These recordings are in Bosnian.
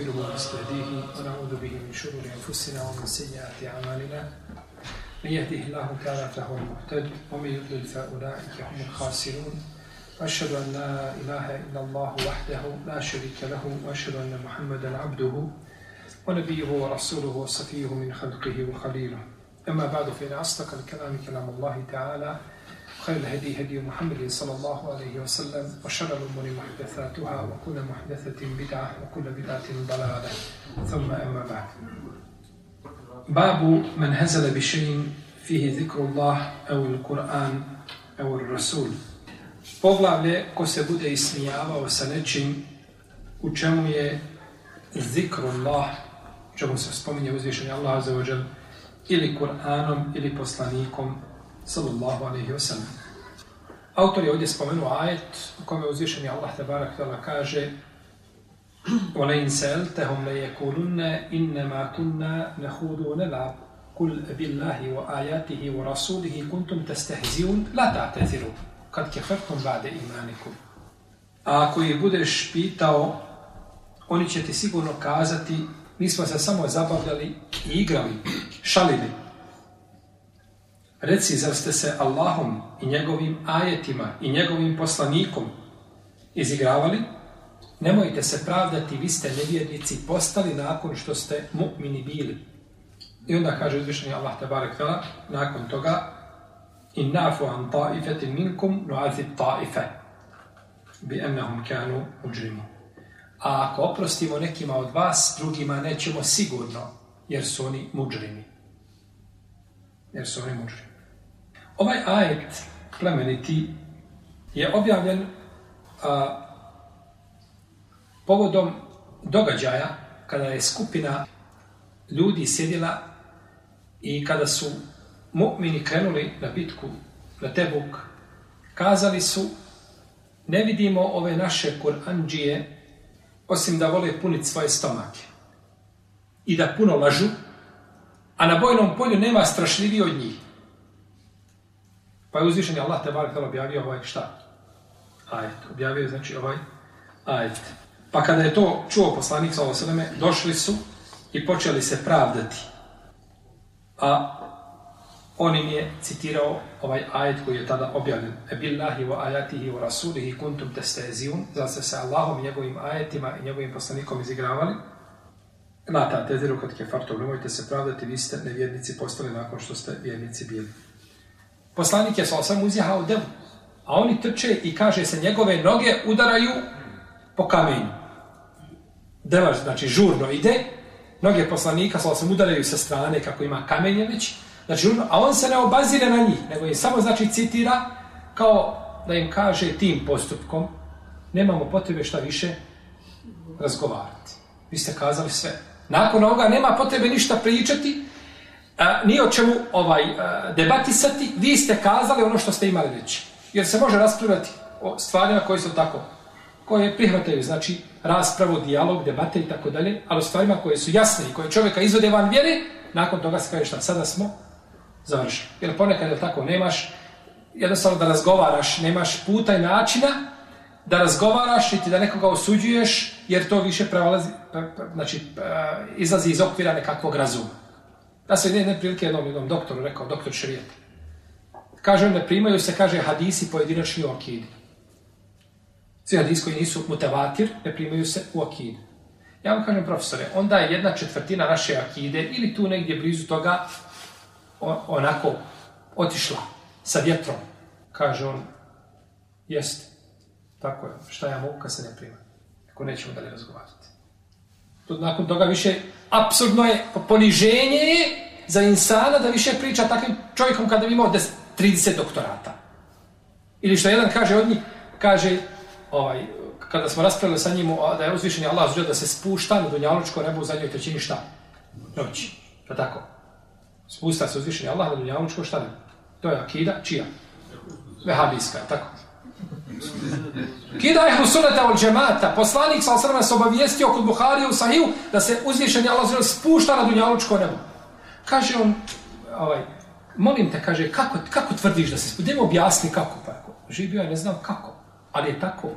ونستغفره ونستهديه ونعوذ به من شرور أنفسنا ومن سيئات أعمالنا. من يهده الله تعالى فهو المهتد ومن يضلل فأولئك هم الخاسرون. أشهد أن لا إله إلا الله وحده لا شريك له وأشهد أن محمدا عبده ونبيه ورسوله وصفيه من خلقه وخليله. أما بعد فإن أصدق الكلام كلام الله تعالى. خير الهدي هدي محمد صلى الله عليه وسلم وشر الأمور محدثاتها وكل محدثة بدعة وكل بدعة ضلالة ثم أما بعد باب من هزل بشيء فيه ذكر الله أو القرآن أو الرسول Poglavlje ko se bude ismijavao sa nečim u čemu je zikrullah, u čemu se spominje uzvišenje Allah za ođel, ili Kur'anom ili poslanikom sallallahu alaihi wasallam. Autor je ovdje spomenuo ajet u kome uzvišeni Allah tabarak tala kaže وَلَيْنْ سَأَلْتَهُمْ لَيَكُولُنَّ إِنَّمَا كُنَّا نَخُودُ نَلَعْبُ قُلْ بِاللَّهِ وَآيَاتِهِ وَرَسُولِهِ كُنْتُمْ تَسْتَهْزِيُونَ لَا تَعْتَذِرُوا kad kefertum bade imanikum. A ako ih budeš pitao, oni će ti sigurno kazati, mi smo se samo zabavljali i igrali, šalili. Reci, zar ste se Allahom i njegovim ajetima i njegovim poslanikom izigravali? Nemojte se pravdati, vi ste nevjernici postali nakon što ste mu'mini bili. I onda kaže uzvišenje Allah tabarek tala, nakon toga, in nafu an ta'ifetin minkum nu'azib ta'ife bi ennahum kanu uđrimu. A ako oprostimo nekima od vas, drugima nećemo sigurno, jer su oni muđrimi. Jer su oni muđrimi. Ovaj ajet plemeniti je objavljen a, povodom događaja kada je skupina ljudi sjedila i kada su mu'mini krenuli na bitku na Tebuk, kazali su ne vidimo ove naše Kur'anđije osim da vole puniti svoje stomake i da puno lažu, a na bojnom polju nema strašljiviji od njih. Pa je uzvišen je Allah te kada objavio ovaj šta? Ajet. Objavio je znači ovaj ajet. Pa kada je to čuo poslanik sa ovosreme, došli su i počeli se pravdati. A on im je citirao ovaj ajet koji je tada objavljen. E billahi wa ajatihi wa rasulihi kuntum testezijun. Zal se sa Allahom i njegovim ajetima i njegovim poslanikom izigravali. Na ta teziru kad kefartu, nemojte se pravdati, vi ste nevjernici postali nakon što ste vjernici bili. Poslanik je sa sam uzjehao devu, a oni trče i kaže se njegove noge udaraju po kamenju. Deva, znači, žurno ide, noge poslanika sa sam udaraju sa strane kako ima kamenje već, znači, žurno, a on se ne obazire na njih, nego im samo, znači, citira kao da im kaže tim postupkom, nemamo potrebe šta više razgovarati. Vi ste kazali sve. Nakon ovoga nema potrebe ništa pričati, a, ni o čemu ovaj, a, debatisati, vi ste kazali ono što ste imali reći. Jer se može raspravljati o stvarima koje su tako, koje prihvataju, znači raspravu, dijalog, debate i tako dalje, ali o stvarima koje su jasne i koje čovjeka izvode van vjere, nakon toga se kaže šta, sada smo završili. Jer ponekad je tako, nemaš jednostavno da razgovaraš, nemaš puta i načina da razgovaraš i ti da nekoga osuđuješ, jer to više prevalazi, znači, izlazi iz okvira nekakvog razuma. Da se jedne prilike jednom, jednom doktoru rekao, doktor Šerijeta. Kaže, ne primaju se, kaže, hadisi pojedinačni u akidi. Svi hadisi koji nisu mutavatir, ne primaju se u akidi. Ja vam kažem, profesore, onda je jedna četvrtina naše akide, ili tu negdje blizu toga, onako otišla sa vjetrom. Kaže on, jeste, tako je, šta ja mogu kad se ne prima? Ako nećemo dalje razgovarati. To nakon toga više apsurdno je poniženje je za insana da više priča takvim čovjekom kada bi imao 30 doktorata. Ili što jedan kaže od njih, kaže, ovaj, kada smo raspravili sa njim da je uzvišen Allah zđeo da se spušta na Dunjalučko nebo u zadnjoj trećini šta? Noći. Pa tako. Spusta se uzvišen Allah na Dunjalučko šta ne? To je akida, čija? Vehabijska, tako. Kida ehlu sunata od džemata. Poslanik sa osrme se obavijestio kod Buharije u Sahiju da se uzvišen je Allah spušta na dunjalučko nebo. Kaže on, ovaj, molim te, kaže, kako, kako tvrdiš da se spušta? Dajmo objasni kako. Pa, živio je, ne znam kako, ali je tako.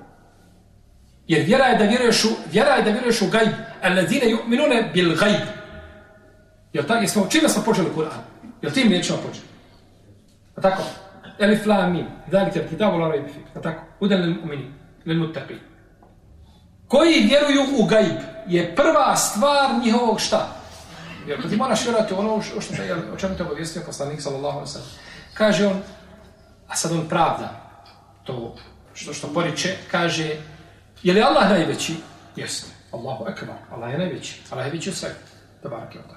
Jer vjera je da vjeruješ u, vjera je da vjeruješ u gajb. Alladine yu'minune bil gajb. Jel tako? Jesmo, čime smo počeli Kur'an? Jel tim riječima počeli? A tako? Elif la mim. Dalike kitabu la rajbi fik. Tako? Udan lil umini. Lil muttaqin. Koji vjeruju u gajb je prva stvar njihovog šta? Jer ti moraš vjerovati ono što, što, o čemu te obavijestio poslanik sallallahu alaihi sallam. Kaže on, a sad on pravda to što što poriče, kaže je li Allah najveći? Jeste. Allahu ekbar. Allah je najveći. Allah je veći u svega. Tabarak je onda.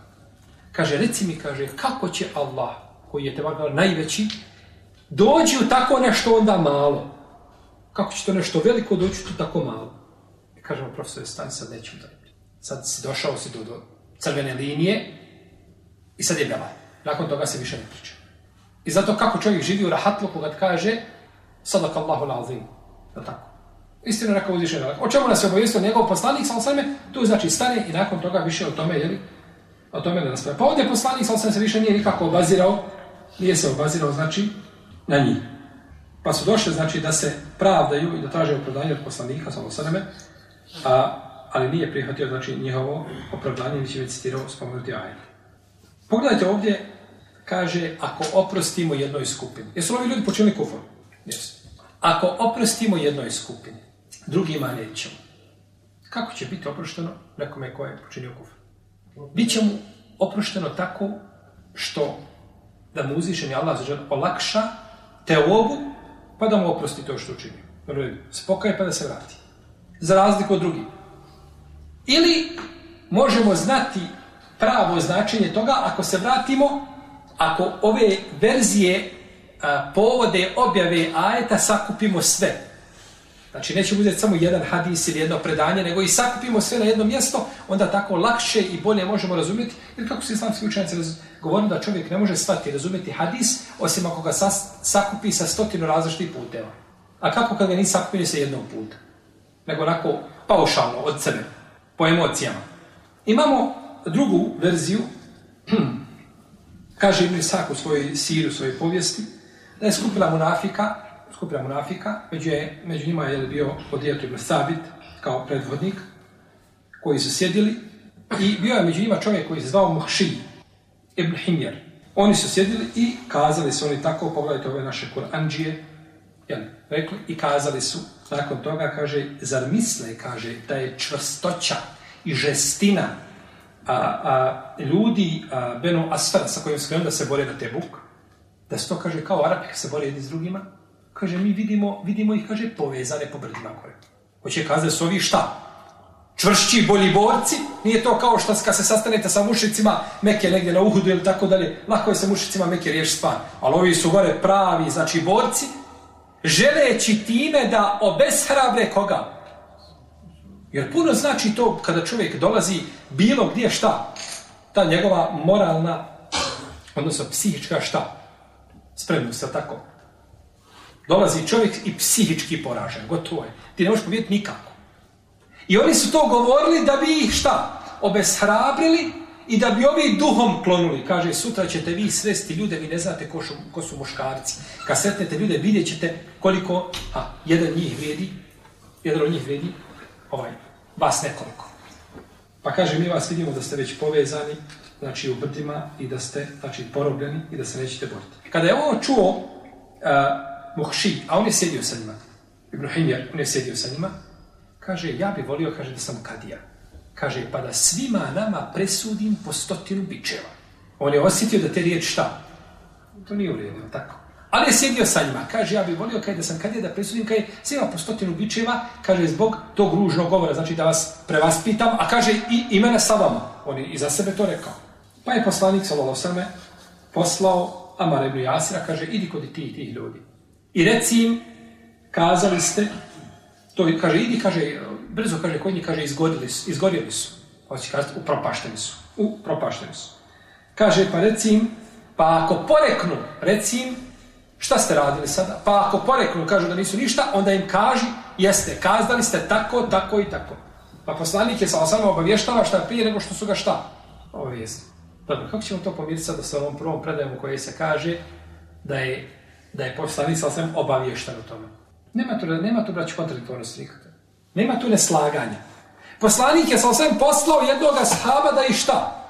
Kaže, reci mi, kaže, kako će Allah, koji je tebara najveći, dođi u tako nešto onda malo? Kako će to nešto veliko doći tu tako malo? I kažemo, profesor, stani sad nećemo da Sad si došao si do, do crvene linije i sad je bela. Nakon toga se više ne priča. I zato kako čovjek živi u rahatluku kad kaže sadak Allahu l'azim. Da tako. Istino rekao uzvišen. O čemu nas je obavijestio njegov poslanik, sal sveme, tu znači stane i nakon toga više o tome, jeli, o tome ne raspravlja. Pa ovdje poslanik, sal sveme, se više nije nikako obazirao, nije se obazirao, znači, na njih. Pa su došli, znači, da se pravdaju i da traže opravdanje od poslanika, samo sveme, a, ali nije prihvatio, znači, njihovo opravdanje, mi će već citirao spomenuti ajet. Pogledajte ovdje, kaže, ako oprostimo jednoj skupini. Jesu li ovi ljudi počinili kufor? Jesu. Ako oprostimo jednoj skupini, drugima nećemo. Kako će biti oprošteno nekome koje je počinio kufr? Biće mu oprošteno tako što da mu uzvišeni Allah zažel olakša te obu, pa da mu oprosti to što učinio. Spokaj pa da se vrati. Za razliku od drugih. Ili možemo znati pravo značenje toga ako se vratimo, ako ove verzije a, povode objave ajeta sakupimo sve. Znači, nećemo uzeti samo jedan hadis ili jedno predanje, nego i sakupimo sve na jedno mjesto, onda tako lakše i bolje možemo razumjeti. Jer kako su islamski učenjaci govorili da čovjek ne može shvatiti razumjeti hadis, osim ako ga sas, sakupi sa stotinu različitih puteva. A kako kad ga nisi sakupili sa jednog puta? Nego onako paušalno, od sebe, po emocijama. Imamo drugu verziju, kaže Ibn Isak u svojoj siru, u svojoj povijesti, da je skupila munafika, skupina munafika, među, je, među njima je bio podijeto Ibn Sabit kao predvodnik, koji su sjedili i bio je među njima čovjek koji se zvao Muhši, Ibn Himjer. Oni su sjedili i kazali su oni tako, pogledajte ove naše Kur'anđije, jel, rekli, i kazali su, nakon toga kaže, zar misle, kaže, da je čvrstoća i žestina a, a, ljudi a, Beno Asfara sa kojim skrenuo da se bore na Tebuk, da se to kaže kao Arapi se bore jedni s drugima, kaže mi vidimo, vidimo ih, kaže, povezane po brdima gore. Hoće kazati su ovi šta? Čvršći, bolji borci? Nije to kao što kad se sastanete sa mušicima meke negdje na uhudu ili tako dalje, lako je sa mušicima meke riješi span. Ali ovi su gore pravi, znači borci, želeći time da obeshrabre koga? Jer puno znači to kada čovjek dolazi bilo gdje šta? Ta njegova moralna, odnosno psihička šta? Spremnost, tako. Dolazi čovjek i psihički poražen, gotovo je. Ti ne možeš pobijeti nikako. I oni su to govorili da bi ih šta? Obeshrabrili i da bi ovi duhom klonuli. Kaže, sutra ćete vi svesti ljude, vi ne znate ko, su, ko su muškarci. Kad sretnete ljude, vidjet ćete koliko, a, jedan njih vrijedi, jedan od njih vrijedi, ovaj, vas nekoliko. Pa kaže, mi vas vidimo da ste već povezani, znači u brdima i da ste znači, porobljeni i da se nećete boriti. Kada je ovo čuo uh, Muhši, a on je sjedio sa njima, Ibrahim je, on je sjedio sa njima, kaže, ja bih volio, kaže, da sam kadija. Kaže, pa da svima nama presudim po stotinu bičeva. On je osjetio da te riječ šta? To nije uredno, tako. Ali je sjedio sa njima. Kaže, ja bih volio kaže, da sam kadija da presudim, kaže, svima po stotinu bičeva, kaže, zbog tog ružnog govora, znači da vas prevaspitam, a kaže, i, i mene sa vama. On je i za sebe to rekao. Pa je poslanik Salolosame poslao Amar ibn Jasira, kaže, idi kod tih tih ljudi. I reci im, kazali ste, to kaže, idi, kaže, brzo, kaže, kod njih, kaže, izgodili su, izgodili su. Hoće kazati, upropašteni su. Upropašteni su. Kaže, pa reci im, pa ako poreknu, reci im, šta ste radili sada? Pa ako poreknu, kažu da nisu ništa, onda im kaži, jeste, kazdali ste tako, tako i tako. Pa poslanik je sa samo obavještava šta prije nego što su ga šta? Obavijesti. Dobro, kako ćemo to pomiriti sada sa ovom prvom predajom u kojoj se kaže da je, da je poslanik sa osvijem obavješten o tome? Nema tu, nema tu braću kontradiktornosti nikakve. Nema tu neslaganja. Poslanik je sa osvijem poslao jednog sahaba da i šta?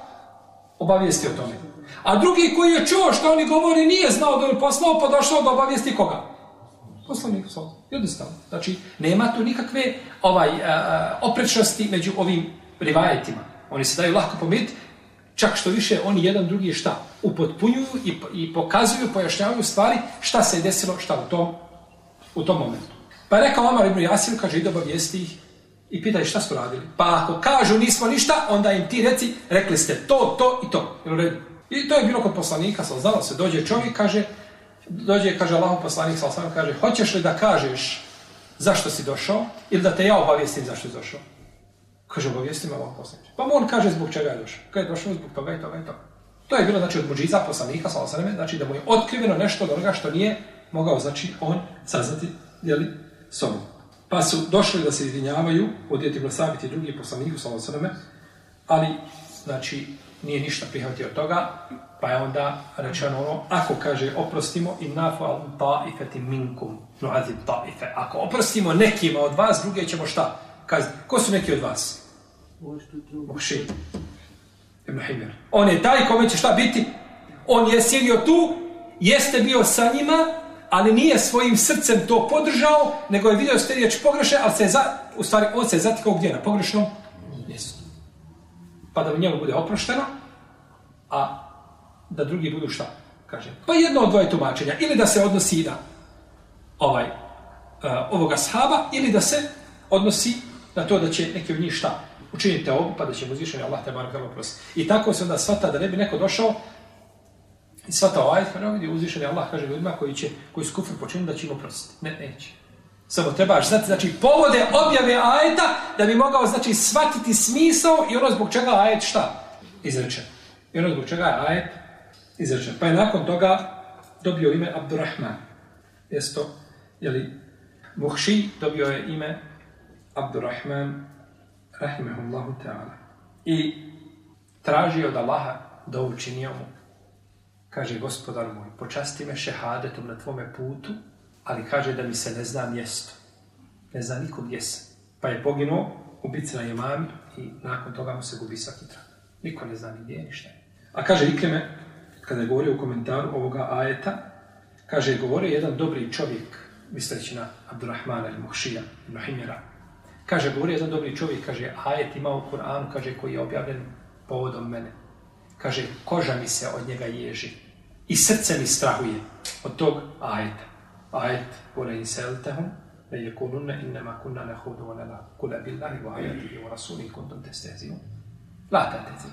Obavijesti o tome. A drugi koji je čuo što oni govori nije znao da je poslao, pa došao da obavijesti koga? Poslanik sa Jednostavno. Znači, nema tu nikakve ovaj, a, oprečnosti među ovim rivajetima. Oni se daju lahko pomiriti, čak što više oni jedan drugi šta? Upotpunjuju i, i pokazuju, pojašnjavaju stvari šta se je desilo šta u tom, u tom momentu. Pa je rekao Omar ibn Jasir, kaže, ide obavijesti ih i pitaj šta su radili. Pa ako kažu nismo ništa, onda im ti reci, rekli ste to, to i to. I to je bilo kod poslanika, sam znalo se, dođe čovjek, kaže, dođe, kaže Allah poslanik, sam kaže, hoćeš li da kažeš zašto si došao ili da te ja obavijestim zašto si došao? Kaže, obavijestim Allah poslaniče. Pa on kaže zbog čega je došao. Kaže, došao zbog toga i toga i toga. To je bilo, znači, od muđiza poslanika, sam znači da mu je otkriveno nešto od onoga što nije mogao, znači, on saznati, jeli, sobom. Pa su došli da se izvinjavaju, odjeti Vlasavit i drugi poslaniku, sam ali, znači, nije ništa prihvatio od toga, pa je onda rečeno ono, ako kaže oprostimo i nafal ta'ifeti minkum, no ta'ife. Ako oprostimo nekima od vas, druge ćemo šta? Kazi, ko su neki od vas? Moši. Ibn Himmer. On je taj kome će šta biti? On je sjedio tu, jeste bio sa njima, ali nije svojim srcem to podržao, nego je vidio ste riječ pogreše, ali se za, u stvari on se zatikao gdje? Na pogrešnom mjestu. Pa da njemu bude oprošteno, a da drugi budu šta? Kaže. Pa jedno od dvoje tumačenja. Ili da se odnosi na ovaj, uh, ovoga sahaba, ili da se odnosi na to da će neki od njih šta? Učinite ovo, pa da će mu zvišenje Allah te barak oprosti. I tako se onda svata da ne bi neko došao i svata ovaj, pa ne vidi uzvišenje Allah kaže ljudima koji će, koji su kufr počiniti da će im oprostiti. Ne, neće. Samo trebaš znati, znači, povode objave ajeta da bi mogao, znači, shvatiti smisao i ono zbog čega ajet šta? Izrečen. I ono zbog čega je ajet izrečen. Pa je nakon toga dobio ime Abdurrahman. Jesto, jeli, Muhši dobio je ime Abdurrahman, rahimehullahu ta'ala. I tražio od Allaha da učinio mu. Kaže, gospodar moj, počasti me šehadetom na tvome putu, ali kaže da mi se ne zna mjesto. Ne zna niko gdje se. Pa je poginuo ubica na imam i nakon toga mu se gubi svaki trak. Niko ne zna ni gdje ništa. A kaže Ikreme, kada je govorio u komentaru ovoga ajeta, kaže, govorio jedan dobri čovjek, misleći na Abdurrahmana ili Mohšija, Nohimjera, kaže, govorio jedan dobri čovjek, kaže, ajet ima u Kur'anu, kaže, koji je objavljen povodom mene. Kaže, koža mi se od njega ježi i srce mi strahuje od tog ajeta. Ajet, kule in seltehum, ne je kunna ne hudu wa nela kule billahi wa ajati wa rasuli kundum testeziju. Lata teziju.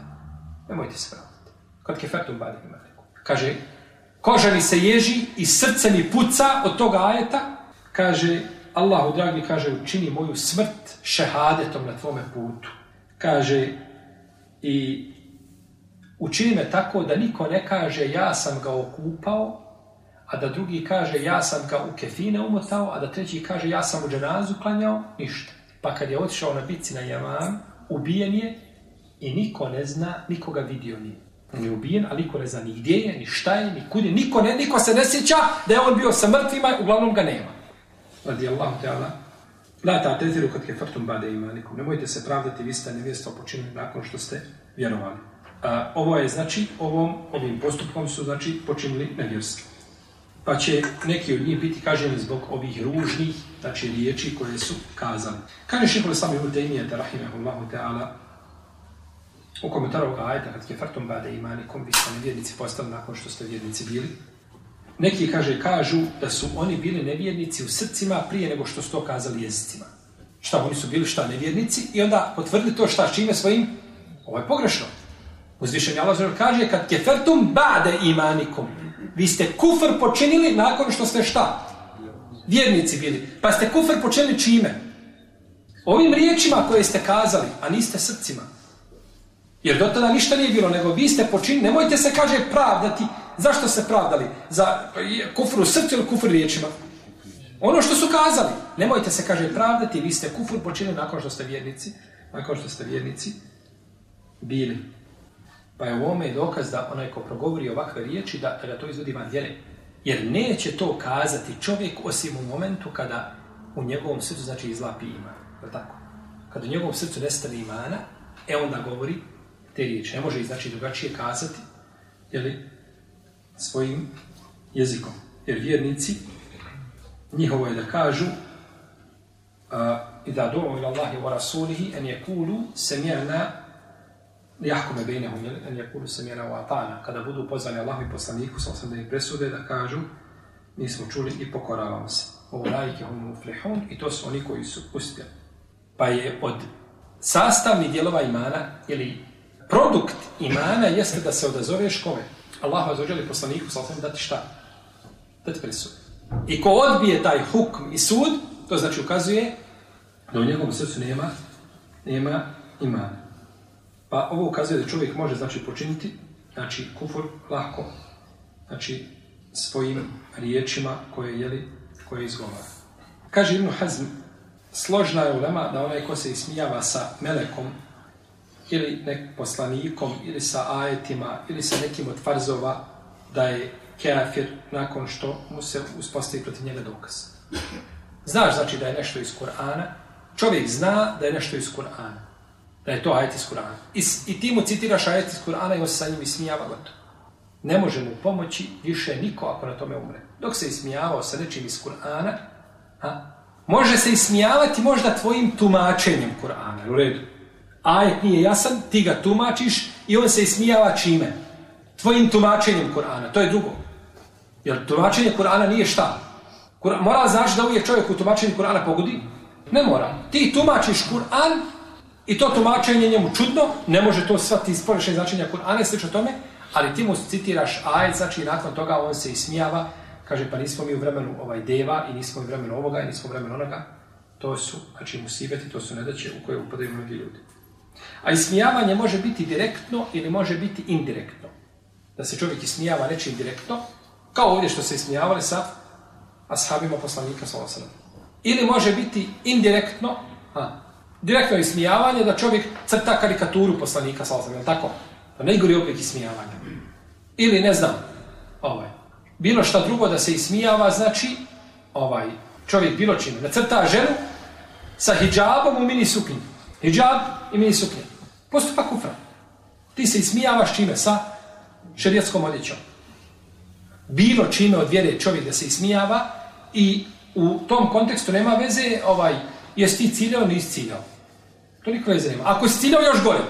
Nemojte se praviti. Kad kefertum badi ima Kaže, koža mi se ježi i srce mi puca od toga ajeta. Kaže, Allahu dragi, kaže, učini moju smrt šehadetom na tvome putu. Kaže, i učini me tako da niko ne kaže ja sam ga okupao, a da drugi kaže ja sam ga u kefine umotao, a da treći kaže ja sam u dženazu klanjao, ništa. Pa kad je otišao na bici na jaman, ubijen je i niko ne zna, nikoga vidio nije. On je ubijen, ali niko ne zna ni gdje je, ni šta je, ni kud je. Niko, ne, niko se ne sjeća da je on bio sa mrtvima, uglavnom ga nema. Radi Allahu La ta teziru kad kefartum bade imanikum. Nemojte se pravdati, vi ste nevjesto počinili nakon što ste vjerovali. A, ovo je, znači, ovom, ovim postupkom su, znači, počinili nevjerstvo. Pa će neki od njih biti kaženi zbog ovih ružnih, znači, riječi koje su kazali. Kaže šeho sami u temijete, rahimahullahu ta'ala, U komentaru ovoga ajta, kad kefartum bade imanikum, vi ste nevjernici postali nakon što ste vjernici bili. Neki kaže, kažu da su oni bili nevjernici u srcima prije nego što su to kazali jezicima. Šta, oni su bili šta, nevjernici? I onda potvrdi to šta, čime svojim? Ovo je pogrešno. Uzvišenje Allah kaže, kad kefertum bade imanikom, vi ste kufr počinili nakon što ste šta? Vjernici bili. Pa ste kufr počinili čime? Ovim riječima koje ste kazali, a niste srcima. Jer do tada ništa nije bilo, nego vi ste počinili, nemojte se, kaže, pravdati. Zašto se pravdali? Za pa kufru u srcu ili kufru riječima? Ono što su kazali. Nemojte se, kaže, pravdati, vi ste kufur počinili nakon što ste vjernici. Nakon što ste vjernici bili. Pa je u ovome dokaz da onaj ko progovori ovakve riječi, da, da to izvodi van vjere. Jer neće to kazati čovjek osim u momentu kada u njegovom srcu znači izlapi ima. Je tako? Kada u njegovom srcu nestane imana, e onda govori te riječi. Ne može ih znači drugačije kazati, jeli, svojim jezikom. Jer vjernici, njihovo je da kažu i da dovu ila Allahi wa rasulihi en je kulu semjerna jahkome bejnehum, en je kulu semjerna wa atana. Kada budu pozvani Allahu i poslaniku, sa osam da im presude, da kažu mi smo čuli i pokoravamo se. Ovo lajke hum muflihun i to su oni koji su uspjeli. Pa je od sastavnih dijelova imana ili produkt imana jeste da se odazoveš kome? Allah vas ođeli poslaniku sa osam dati šta? Dati presud. I ko odbije taj hukm i sud, to znači ukazuje da u njegovom srcu nema nema imana. Pa ovo ukazuje da čovjek može znači počiniti znači kufur lako znači svojim riječima koje jeli koje izgovara. Kaže Ibn Hazm složna je ulema da onaj ko se ismijava sa melekom ili nek poslanikom ili sa ajetima ili sa nekim od farzova da je kafir nakon što mu se uspostavi protiv njega dokaz. Znaš znači da je nešto iz Kur'ana, čovjek zna da je nešto iz Kur'ana, da je to ajet iz Kur'ana. I, I ti mu citiraš ajet iz Kur'ana i on se sa njim ismijava gotovo. Ne može mu pomoći više niko ako na tome umre. Dok se ismijavao sa nečim iz Kur'ana, može se ismijavati možda tvojim tumačenjem Kur'ana, u redu ajet nije jasan, ti ga tumačiš i on se ismijava čime? Tvojim tumačenjem Kur'ana, to je drugo. Jer tumačenje Kur'ana nije šta? Kur mora znači da uvijek čovjek u tumačenju Kur'ana pogodi? Ne mora. Ti tumačiš Kur'an i to tumačenje njemu čudno, ne može to svati iz površenja značenja Kur'ana i slično tome, ali ti mu citiraš ajet, znači nakon toga on se ismijava, kaže pa nismo mi u vremenu ovaj deva i nismo u vremenu ovoga i nismo u vremenu onoga. To su, znači musibeti, to su nedaće u koje upadaju mnogi ljudi. A ismijavanje može biti direktno ili može biti indirektno. Da se čovjek ismijava nečim direktno, kao ovdje što se ismijavali sa ashabima poslanika sa osadom. Ili može biti indirektno, a, direktno ismijavanje da čovjek crta karikaturu poslanika sa osadom, tako? Da najgori oblik ismijavanja. Ili ne znam, ovaj, bilo šta drugo da se ismijava, znači, ovaj, čovjek bilo čime, da crta ženu sa hijabom u mini suknju. Hijab i mini suknje. Postupak kufra. Ti se ismijavaš čime? Sa šerijetskom odjećom. Bilo čime od vjere čovjek da se ismijava i u tom kontekstu nema veze ovaj, jesi ti ciljao nisi ciljao. To niko veze nema. Ako si ciljao još gore,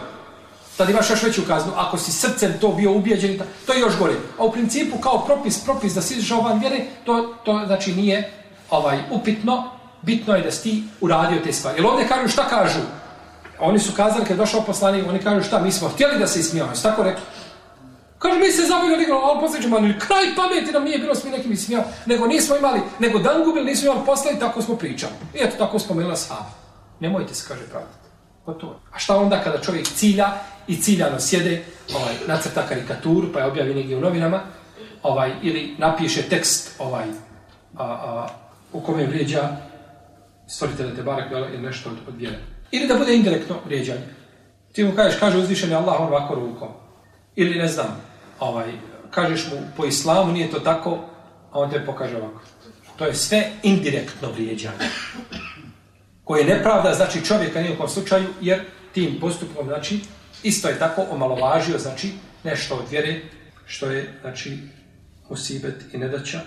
tad imaš još veću kaznu. Ako si srcem to bio ubijeđen, to je još gore. A u principu kao propis, propis da si izašao van vjere, to, to znači nije ovaj upitno, bitno je da si ti uradio te stvari. Jer ovdje kažu šta kažu? Oni su kazali, kad je došao poslanik, oni kažu šta, mi smo htjeli da se ismijamo, tako rekli. Kaže, mi se zabavili igrali, ali poslećemo, ali kraj pameti nam nije bilo smo nekim ismijao, nego nismo imali, nego dan gubili, nismo imali posla i tako smo pričali. I eto, tako smo imali. Nemojte se, kaže, pravdati. Gotovo. A šta onda kada čovjek cilja i ciljano sjede, ovaj, nacrta karikaturu, pa je objavi negdje u novinama, ovaj, ili napiše tekst ovaj, a, a, u kome vrijeđa stvoritelja Tebarak ili nešto od, od vjera. Ili da bude indirektno vrijeđanje. Ti mu kažeš, kaže uzvišen je Allah, ovako rukom. Ili ne znam, ovaj, kažeš mu po islamu nije to tako, a on te pokaže ovako. To je sve indirektno vrijeđanje. Koje je nepravda, znači čovjeka nije u slučaju, jer tim postupom, znači, isto je tako omalovažio, znači, nešto od vjere, što je, znači, usibet i nedaća,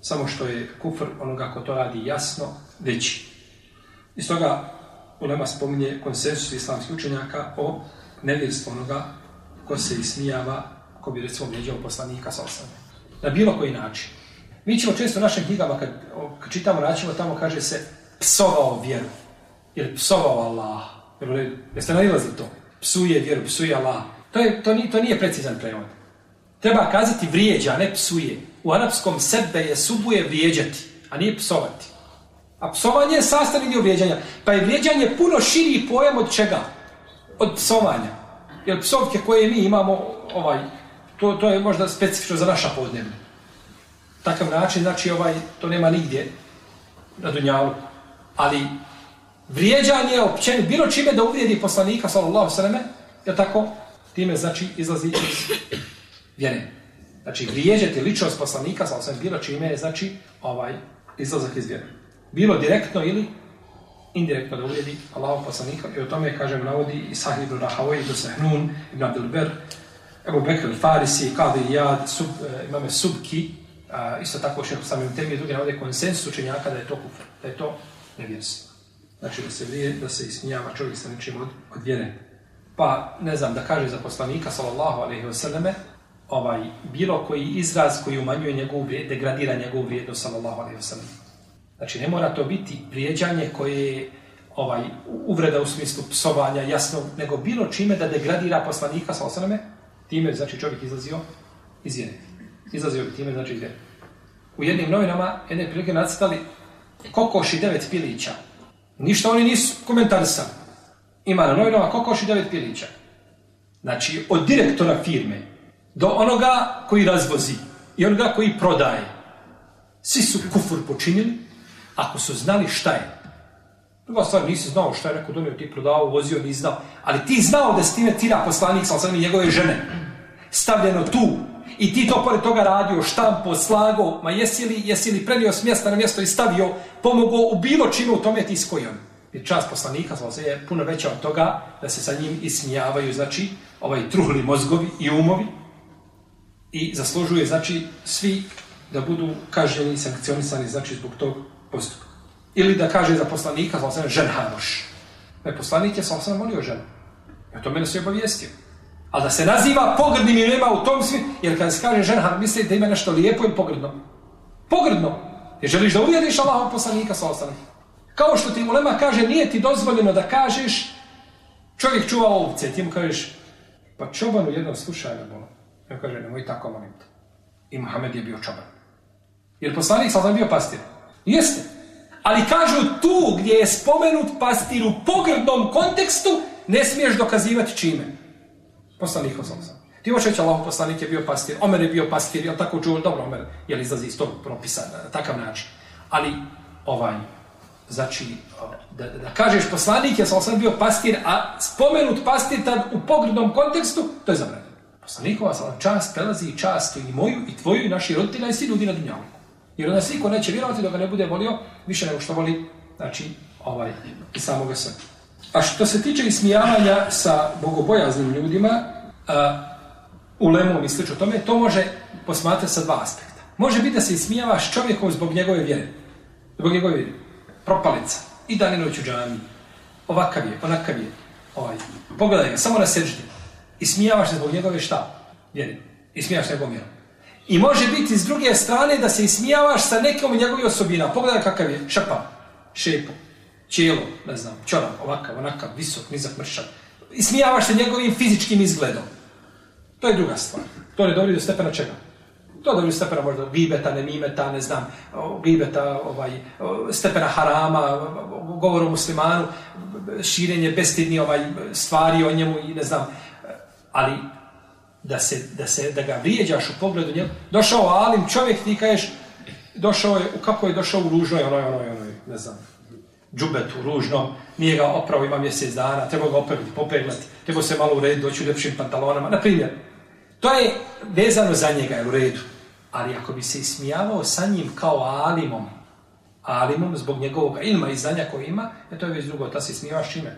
samo što je kufr onoga ko to radi jasno, veći. Iz toga Ulema spominje konsensus islamskih učenjaka o nevjerstvu onoga ko se ismijava, ko bi recimo vrijeđao poslanika sa osame. Na bilo koji način. Mi ćemo često u našim knjigama, kad, kad čitamo, naćemo tamo, kaže se psovao vjeru. Ili psovao Allah. Jeste nalilazili to? Psuje vjeru, psuje Allah. To, je, to, nije, to nije precizan prevod. Treba kazati vrijeđa, ne psuje. U arapskom sebe je subuje vrijeđati, a nije psovati. A psovanje je sastavni dio vrijeđanja. Pa je vrijeđanje puno širi pojam od čega? Od psovanja. Jer psovke koje mi imamo, ovaj, to, to je možda specifično za naša podnevna. Takav način, znači, ovaj, to nema nigdje na Dunjalu. Ali vrijeđanje je općen, bilo čime da uvrijedi poslanika, sallallahu sallame, je tako, time, znači, izlazi iz vjere. Znači, vrijeđati ličnost poslanika, sallallahu sallame, bilo čime je, znači, ovaj, izlazak iz vjere bilo direktno ili indirektno da uvrijedi Allahov poslanika i o tome, kažem, navodi i Sahih ibn Rahavoj, ibn Sahnun, ibn Abdelber, Ebu Bekr, Farisi, Kadi Jad, sub, e, imame Subki, a, isto tako šeho samim temi i drugi navode konsensus učenjaka da je to kufr, da je to nevjerstvo. Znači da se vrije, da se ismijava čovjek sa ničim od, od vjere. Pa, ne znam, da kaže za poslanika, sallallahu alaihi wasallame, ovaj, bilo koji izraz koji umanjuje njegovu vrijednost, degradira njegovu vrijednost, sallallahu alaihi wasallam. Znači, ne mora to biti prijeđanje koje je ovaj, uvreda u smislu psovanja, jasno, nego bilo čime da degradira poslanika, sa osaname, time, znači, čovjek izlazio iz vjere. Izlazio bi time, znači, iz vjere. U jednim novinama, jedne prilike nacitali i devet pilića. Ništa oni nisu komentarisali. Ima na novinama i devet pilića. Znači, od direktora firme do onoga koji razvozi i onoga koji prodaje. Svi su kufur počinili ako su znali šta je. Druga stvar, nisi znao šta je neko donio, ti prodao, vozio, nisi znao. Ali ti znao da s time tira poslanik, sa i njegove žene. Stavljeno tu. I ti to pored toga radio, štampo, slago, ma jesi li, jesi li prenio s mjesta na mjesto i stavio, pomogao u bilo čime u tome ti s kojom. Jer čast poslanika sam je puno veća od toga da se sa njim ismijavaju, znači, ovaj truhli mozgovi i umovi i zaslužuje, znači, svi da budu kažnjeni i sankcionisani, znači, zbog tog postupak. Ili da kaže za poslanika, sa osam, žen hamoš. Ne, poslanik je sa osam molio ženu. Ja to mene se obavijestio. Ali da se naziva pogrdnim imenima u tom svi, jer kada se kaže žen hamoš, misli da ima nešto lijepo i pogrdno. Pogrdno. Jer želiš da uvijediš Allahom poslanika sa osam. Kao što ti ulema kaže, nije ti dozvoljeno da kažeš čovjek čuva ovce, ti mu kažeš, pa čobanu jednom slušaj me bolo. Ja kaže, nemoj tako molim te. I Muhammed je bio čoban. Jer poslanik sa bio pastir. Jeste. Ali kažu tu gdje je spomenut pastir u pogrdnom kontekstu, ne smiješ dokazivati čime. Poslanik osam. Ti možeš reći, Allah poslanik je bio pastir, Omer je bio pastir, je tako čuo, dobro, Omer, je li izlazi iz tog propisa na takav način. Ali, ovaj, znači, da, da kažeš poslanik je sam bio pastir, a spomenut pastir tad u pogrdnom kontekstu, to je zabranjeno. Poslanikova sam čast prelazi čast i moju, i tvoju, i naši roditelja, i svi ljudi na dunjavu. Jer onda svi neće vjerovati da ga ne bude volio, više nego što voli, znači, ovaj, i samoga sebe. A što se tiče ismijavanja sa bogobojaznim ljudima, a, u lemu i slično tome, to može posmatrati sa dva aspekta. Može biti da se ismijavaš čovjekom zbog njegove vjere. Zbog njegove vjere. Propalica. I Daninović u džami. Ovakav je, onakav je. Ovaj. Pogledaj ga, samo na sežnje. Ismijavaš se zbog njegove šta? Vjere. Ismijavaš se njegovom vjerom. I može biti s druge strane da se ismijavaš sa nekom njegovih osobina. Pogledaj kakav je šapa, šepo, čijelo, ne znam, čorav, ovakav, onakav, visok, nizak, mršav. Ismijavaš se njegovim fizičkim izgledom. To je druga stvar. To ne dovodi do stepena čega? To dovodi do stepena možda gibeta, nemimeta, ne znam, gibeta, ovaj, stepena harama, govor o muslimanu, širenje bestidni ovaj, stvari o njemu i ne znam. Ali da se, da se da ga vrijeđaš u pogledu njega. Došao Alim, čovjek ti kažeš, došao je, kako je došao u ružnoj, onoj, onoj, onoj, ne znam, džubetu, ružno, nije ga opravo, ima mjesec dana, treba ga operiti, popeglati, treba se malo urediti, doći u lepšim pantalonama, na primjer. To je vezano za njega, je u redu. Ali ako bi se ismijavao sa njim kao Alimom, Alimom zbog njegovog ilma i znanja koje ima, je to je već drugo, ta se ismijavaš čime?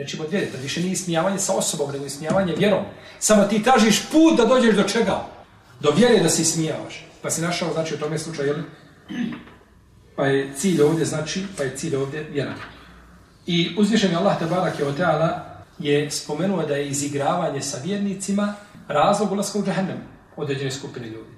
Znači, pod vjeri, to više nije ismijavanje sa osobom, nego ismijavanje vjerom. Samo ti tražiš put da dođeš do čega? Do vjere da se ismijavaš. Pa si našao, znači, u tome slučaju, jel? Pa je cilj ovdje, znači, pa je cilj ovdje vjera. I uzvišen je Allah, Tebarak je oteala, je spomenuo da je izigravanje sa vjernicima razlog ulaska u džahennem određene skupine ljudi.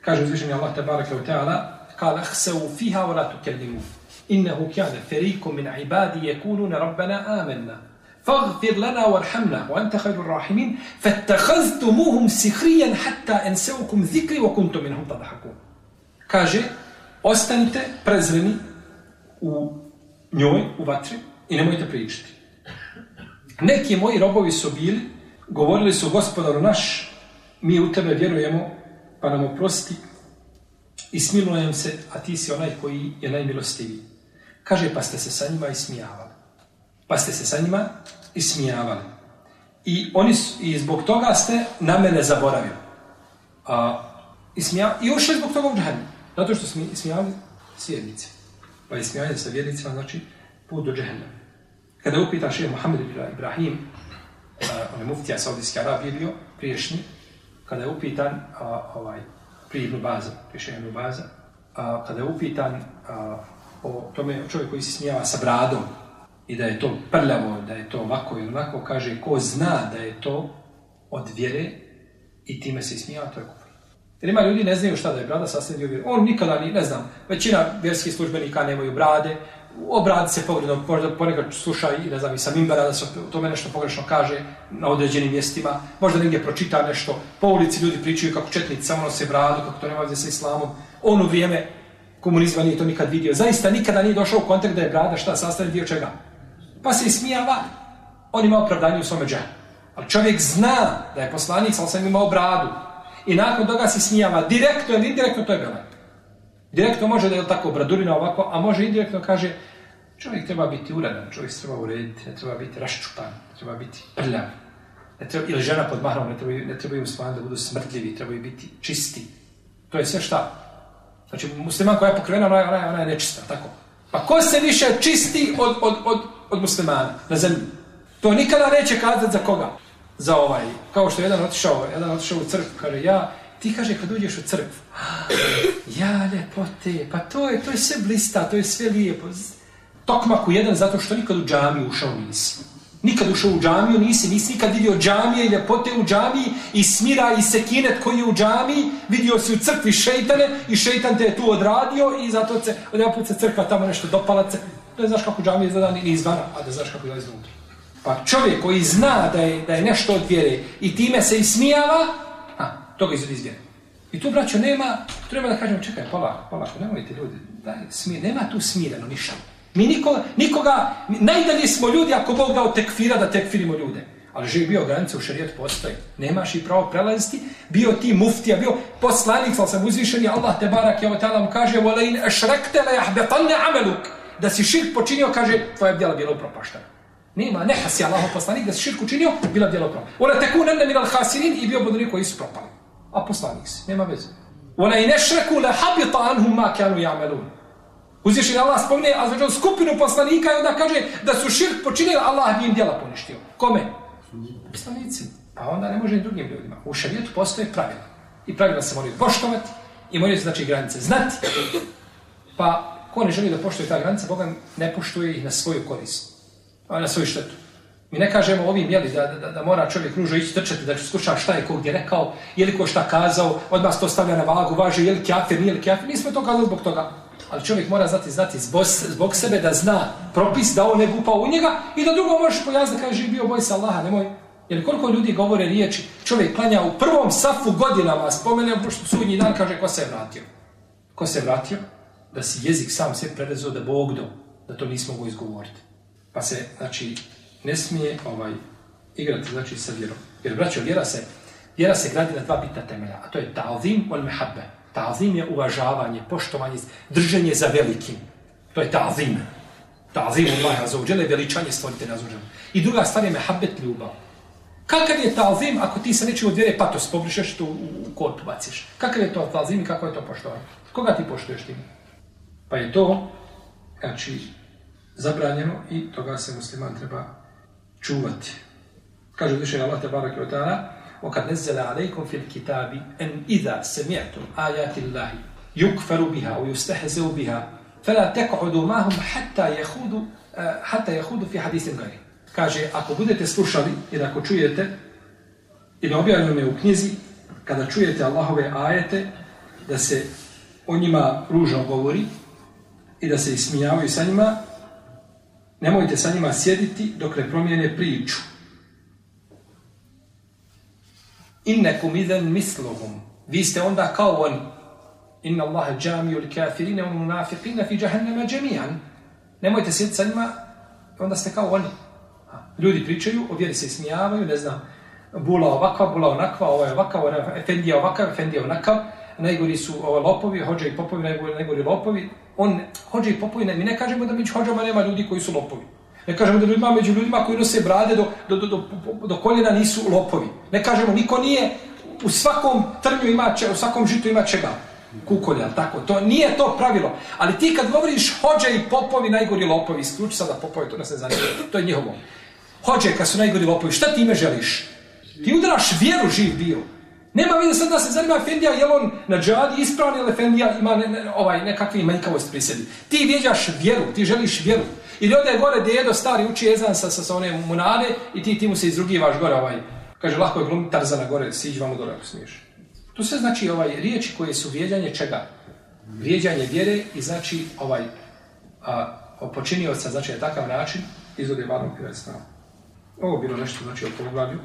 Kaže uzvišen je Allah, Tebarak je oteala, kala hseu fiha wa la tukellimu. Innehu kjane feriku min ibadi jekunune rabbena amenna. فاغفر لنا وارحمنا وأنت خير الراحمين فاتخذتموهم سخريا حتى أنسوكم ذكري وكنتم منهم تضحكون kaže ostanite prezreni u njoj, u vatri i nemojte pričati. Neki moji robovi su bili, govorili su gospodaru naš, mi u tebe vjerujemo, pa nam oprosti i smilujem se, a ti si onaj koji je najmilostiviji. Kaže, pa ste se sa njima ismijavali pa ste se sa njima ismijavali. I, oni su, I zbog toga ste na mene zaboravili. A, ismija, I ušli zbog toga u džahenu. Zato što smo ismijavali s vjernicima. Pa ismijavanje sa vjernicima znači put do džehennema. Kada je upitan šehe Mohamed Ibrahim, on je muftija Saudijske Arabije bio, priješnji, kada je upitan, a, ovaj, prije Ibn Baza, prije šehe Ibn Baza, a, kada je upitan a, o tome čovjek koji se smijava sa bradom i da je to prljavo, da je to ovako i onako, kaže ko zna da je to od vjere i time se ismijava, to je kufr. Jer ima ljudi ne znaju šta da je brada sastavio dio vjere. On nikada ni, ne znam, većina vjerskih službenika nemaju brade, obradi se pogledno, možda ponekad sluša i ne znam, i sa mimbara da se o tome nešto pogrešno kaže na određenim mjestima, možda negdje pročita nešto, po ulici ljudi pričaju kako četnici samo nose bradu, kako to nema veze sa islamom. On u vrijeme komunizma nije to nikad vidio. Zaista nikada nije došao u kontakt da je brada šta sastavio dio čega. Pa se ismijava, on ima opravdanje u svome džahnu. Ali čovjek zna da je poslanik, sam sam imao bradu. I nakon toga se ismijava direktno ili indirektno, to je belaj. Direktno može da je tako bradurina ovako, a može indirektno kaže čovjek treba biti uredan, čovjek treba urediti, ne treba biti raščupan, ne treba biti prljav. Ne treba, ili žena pod mahrom, ne treba, ne treba im da budu smrtljivi, treba biti čisti. To je sve šta? Znači, musliman koja je pokrivena, ona je, ona je, ona je nečista, tako. Pa ko se više čisti od, od, od, od muslimana na zemlji? To nikada neće kazati za koga? Za ovaj, kao što je jedan otišao, jedan otišao u crkvu, kaže, ja, ti kaže kad uđeš u crkvu, ja ljepote, pa to je, to je sve blista, to je sve lijepo. Tokmaku jedan zato što nikad u džamiju ušao nisi. Nikad ušao u džamiju nisi, nisi nikad vidio džamije i ljepote u džamiji i smira i sekinet koji je u džamiji, vidio si u crkvi šeitane i šeitan te je tu odradio i zato se, odjedan se crkva tamo nešto dopala, ne znaš kako džamija izgleda ni izvana, a da znaš kako je iznutra. Pa čovjek koji zna da je, da je nešto od vjere i time se ismijava, toga izvedi iz vjere. I tu, braćo, nema, treba da kažemo, čekaj, polako, polako, nemojte ljudi, daj, smir, nema tu smireno ništa. Mi nikoga, nikoga, najdalje smo ljudi ako Bog dao tekfira da tekfirimo ljude. Ali živi bio granice u šarijetu postoji. Nemaš i pravo prelaziti. Bio ti muftija, bio poslanik, ali sam uzvišen, Allah te barak, ja o mu kaže, وَلَيْنْ أَشْرَكْتَ لَيَحْبَطَنَّ عَمَلُكَ. Da si širk počinio, kaže, tvoja djela bila upropaštena. Nema, ne hasi Allaho poslanik, da si širk učinio, bila djela upropaštena. Vole teku nende minal hasirin i bio budu koji su propali a poslanik si, nema veze. Ona i nešreku le habita anhum ma kanu ja'melun. Uzvišen Allah spomne, a znači skupinu poslanika i onda kaže da su širk počinili, Allah bi im djela poništio. Kome? Poslanici. Pa onda ne može i drugim ljudima. U šarijetu postoje pravila. I pravila se moraju poštovati i moraju se znači granice znati. Pa ko ne želi da poštuje ta granica, Boga ne poštuje ih na svoju korist. Na svoju štetu. Mi ne kažemo ovim, jeli, da, da, da mora čovjek ružo ići trčati, da skuša šta je ko gdje rekao, je li ko šta kazao, odmah to stavlja na vagu, važe, je li kjafir, nije li kjafir, nismo to kazali zbog toga. Ali čovjek mora znati, znati zbog, zbog sebe da zna propis, da on ne gupa u njega i da drugo možeš pojasniti kaže, bio boj se Allaha, nemoj. Jer koliko ljudi govore riječi, čovjek klanja u prvom safu godinama, spomenem, pošto sudnji dan kaže ko se je vratio. Ko se je vratio? Da si jezik sam sve prerezao da Bog do, da to nismo go izgovoriti. Pa se, znači, ne smije ovaj igrati znači sa vjerom. Jer braćo, vjera se vjera se gradi na dva bitna temelja, a to je ta'zim wal mehabbe. Ta'zim je uvažavanje, poštovanje, drženje za velikim. To je ta'zim. Ta'zim Allah azza je jalla veličanje stvoritelja azza I druga stvar je mehabbet ljubav. Kakav je ta'zim ako ti se nečim od vjere patos pogrišeš, tu u, u korpu baciš? Kakav je to ta'zim i kako je to poštovanje? Koga ti poštuješ tim? Pa je to, znači, zabranjeno i toga se musliman treba čuvati. Kaže više Allah tabarak i ta'ala وَقَدْ نَزَّلَ عَلَيْكُمْ فِي الْكِتَابِ أَنْ إِذَا سَمِعْتُمْ آيَاتِ اللَّهِ يُكْفَرُ بِهَا وَيُسْتَحْزِوْ بِهَا فَلَا تَقْعُدُوا مَاهُمْ حَتَّى يَخُودُوا حَتَّى يَخُودُوا فِي حَدِيثٍ غَيْرِ Kaže, ako budete slušali i ako čujete i na objavljeno u knjizi, kada čujete Allahove ajete, da se o njima ružno govori i da se ismijavaju sa njima, Nemojte sa njima sjediti dok ne promijene priču. Innekum idhen mislohum. Vi ste onda kao oni. Inna Allahe džamiju li kafirine unu munafiqine fi jahannama džemijan. Nemojte sjediti sa njima, onda ste kao oni. Ljudi pričaju, ovdje se ismijavaju, ne znam, bula ovakva, bula onakva, ovo je ovakav, ovo je efendija ovakav, efendija onakav, najgori su ovo, lopovi, hođe i popovi, najgori, najgori lopovi, on hođe i popovi, ne, mi ne kažemo da među hođama nema ljudi koji su lopovi. Ne kažemo da ljudima među ljudima koji nose brade do, do, do, do, do koljena nisu lopovi. Ne kažemo, niko nije, u svakom trnju ima, če, u svakom žitu ima čega. kukolja, tako, to nije to pravilo. Ali ti kad govoriš hođe i popovi, najgori lopovi, isključi sada popovi, to nas ne zanima, to je njihovo. Hođe kad su najgori lopovi, šta ti ime želiš? Ti udaraš vjeru živ bio. Nema vidio sad da se zanima Efendija, je on na džadi ispravan ili Efendija ima ne, ne, ovaj, nekakve manjkavost pri sebi. Ti vjeđaš vjeru, ti želiš vjeru. Ili ode gore dedo stari uči jezan sa, sa, sa one munade i ti, ti mu se izrugivaš gore ovaj. Kaže, lako je glumit Tarzana gore, siđi vamo gore ako smiješ. To sve znači ovaj riječi koje su vrijeđanje čega? Vrijeđanje vjere i znači ovaj a, počinioca, znači na takav način izvode varnog piratstva. Ovo bilo nešto znači o poglavlju.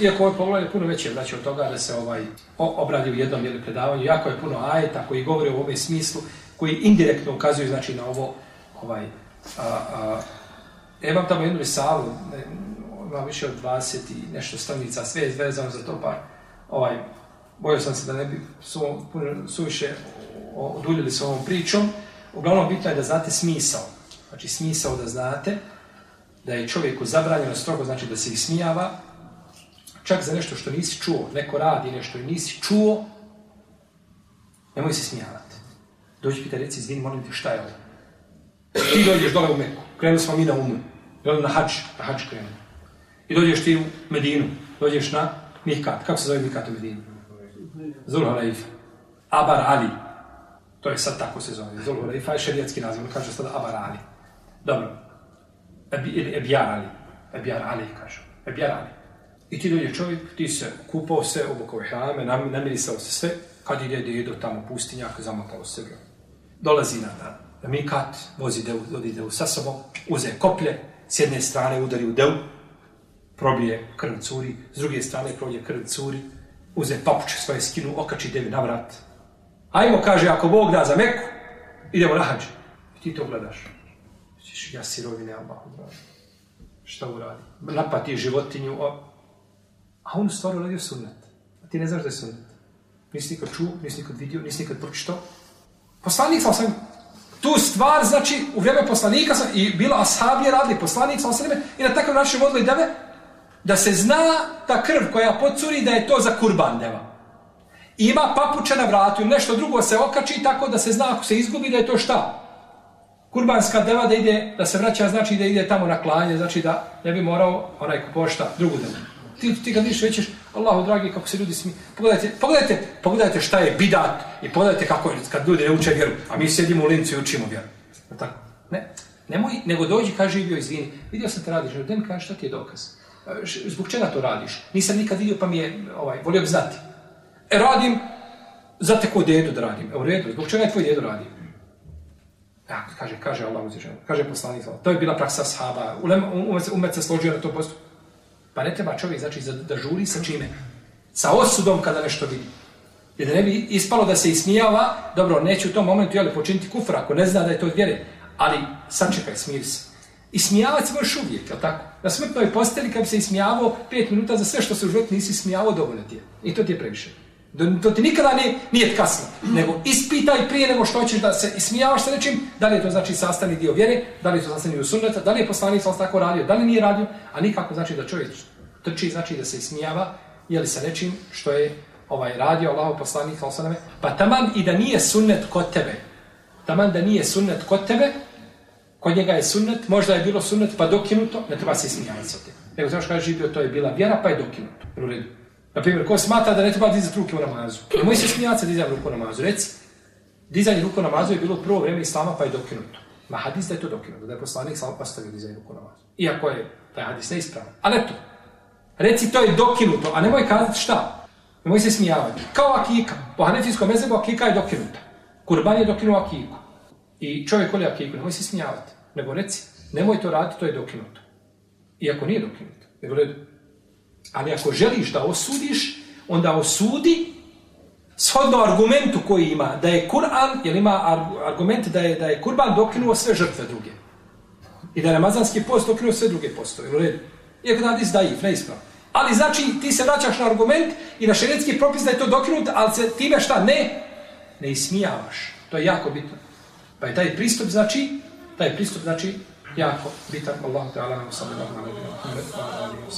Iako ovo poglavlje puno veće znači od toga da se ovaj obradi u jednom jeli, predavanju, jako je puno ajeta koji govore u ovome smislu, koji indirektno ukazuju znači na ovo ovaj a, a, ja imam tamo jednu risalu, ne, više od 20 i nešto stranica, sve je vezano za to, pa ovaj, bojio sam se da ne bi su, suviše oduljili s ovom pričom. Uglavnom, bitno je da znate smisao. Znači, smisao da znate da je čovjeku zabranjeno strogo, znači da se ismijava, čak za nešto što nisi čuo, neko radi nešto i nisi čuo, nemoj se smijavati. Dođi pita, reci, izvini, molim te, šta je ovo? Ti dođeš dole u Meku, krenuli smo mi na umu, na hač, na hač krenuli. I dođeš ti u Medinu, dođeš na Mikat, kako se zove Mikat u Medinu? Zulhulaifa. Abar Ali. To je sad tako se zove. Zulhulaifa je šerijatski naziv. On kaže sada Abar Ali. Dobro. Ebi, Ebjar Ali. Ebjar Ali kažu. Ebjar Ali. I ti dođe čovjek, ti se kupao se, obukao hrame, namirisao se sve, kad ide dedo tamo pustinjak, zamotao se ga. Dolazi na dan. Na mikat, vozi devu, vodi devu sa sobom, uze koplje, s jedne strane udari u devu, probije krv curi, s druge strane probije krv curi, uze papuče svoje skinu, okači devi na vrat. Ajmo, kaže, ako Bog da za Meku, idemo na hađe. I ti to gledaš. Ja sirovine, Allahu, dragi. Šta uradi? Napati životinju, o a on stvar uradio sunnet. A ti ne znaš da je sunnet. Nisi nikad čuo, nisi nikad vidio, nisi nikad pročitao. Poslanik sa sam tu stvar, znači, u vrijeme poslanika sam, i bila ashabije radili, poslanik sam osam i na takav način vodili deve, da se zna ta krv koja pocuri da je to za kurban deva. Ima papuče na vratu i nešto drugo se okači tako da se zna ako se izgubi da je to šta? Kurbanska deva da ide, da se vraća znači da ide tamo na klanje, znači da ne bi morao onaj ko pošta drugu devu. Ti, ti kad vidiš većeš, Allahu dragi, kako se ljudi smije. Pogledajte, pogledajte, pogledajte šta je bidat i pogledajte kako je kad ljudi ne uče vjeru, a mi sjedimo u lincu i učimo vjeru. Tako? Ne, nemoj, nego dođi, kaže i bio, izvini, vidio sam te radiš, da mi kaže šta ti je dokaz e, zbog čega to radiš? Nisam nikad vidio pa mi je, ovaj, volio bi znati. E, radim, za te ko dedu da radim. E, u redu, zbog čega je tvoj dedu radi? Ja, kaže, kaže Allah uzvišeno, kaže poslanik, to je bila praksa sahaba, umet se složio na to postup. Pa ne treba čovjek, znači, da žuri sa čime? Sa osudom kada nešto vidi. Jer da ne bi ispalo da se ismijava, dobro, neće u tom momentu, jeli, počiniti kufra, ako ne zna da je to vjere, ali sačekaj, smiri se. I se možeš uvijek, je tako? Na smrtnoj posteli, kad bi se ismijavao pet minuta za sve što se u životu nisi smijavao, dovoljno ti je. I to ti je previše. To ti nikada ne, nije kasno. Nego ispitaj prije nego što hoćeš da se ismijavaš sa nečim, da li je to znači sastavni dio vjere, da li je to sastavni dio sunneta, da li je poslanik sam tako radio, da li nije radio, a nikako znači da čovjek trči, znači da se ismijava, je li sa nečim što je ovaj radio Allahu poslanik sallallahu pa taman i da nije sunnet kod tebe. Taman da nije sunnet kod tebe, kod njega je sunnet, možda je bilo sunnet pa dokinuto, ne treba se ismijavati sa tim. Nego znaš kada je živio, to je bila vjera pa je dokinuto. U redu. Na primjer, ko smatra da ne treba dizati ruke u namazu? Ne moji se smijati sa dizanjem ruku u namazu. Reci, dizanje ruku u namazu je bilo prvo vrijeme islama pa je dokinuto. Ma hadis da je to dokinuto, da je poslanik samo postavio dizanje ruku u namazu. Iako je taj hadis neispravan. Ali eto, reci to je dokinuto, a nemoj kazati šta? Nemoj se smijavati. Kao akika. Po hanefijskom mezebu akika je dokinuta. Kurban je dokinuo akiku. I čovjek voli akiku, nemoj se smijavati. Nego reci, nemoj to raditi, to je dokinuto. Iako nije dokinuto. Nego redu. Ali ako želiš da osudiš, onda osudi shodno argumentu koji ima, da je Kur'an, jer ima argument da je, da je Kurban dokinuo sve žrtve druge. I da je Ramazanski post dokinuo sve druge postove, U redu. Iako da hadis daif, neispravno. Ali znači ti se vraćaš na argument i na šerijetski propis da je to dokinut, ali se time šta ne? Ne ismijavaš. To je jako bitno. Pa je taj pristup znači, taj pristup znači jako bitan. Allah te ala nam sallallahu alaihi wa sallam.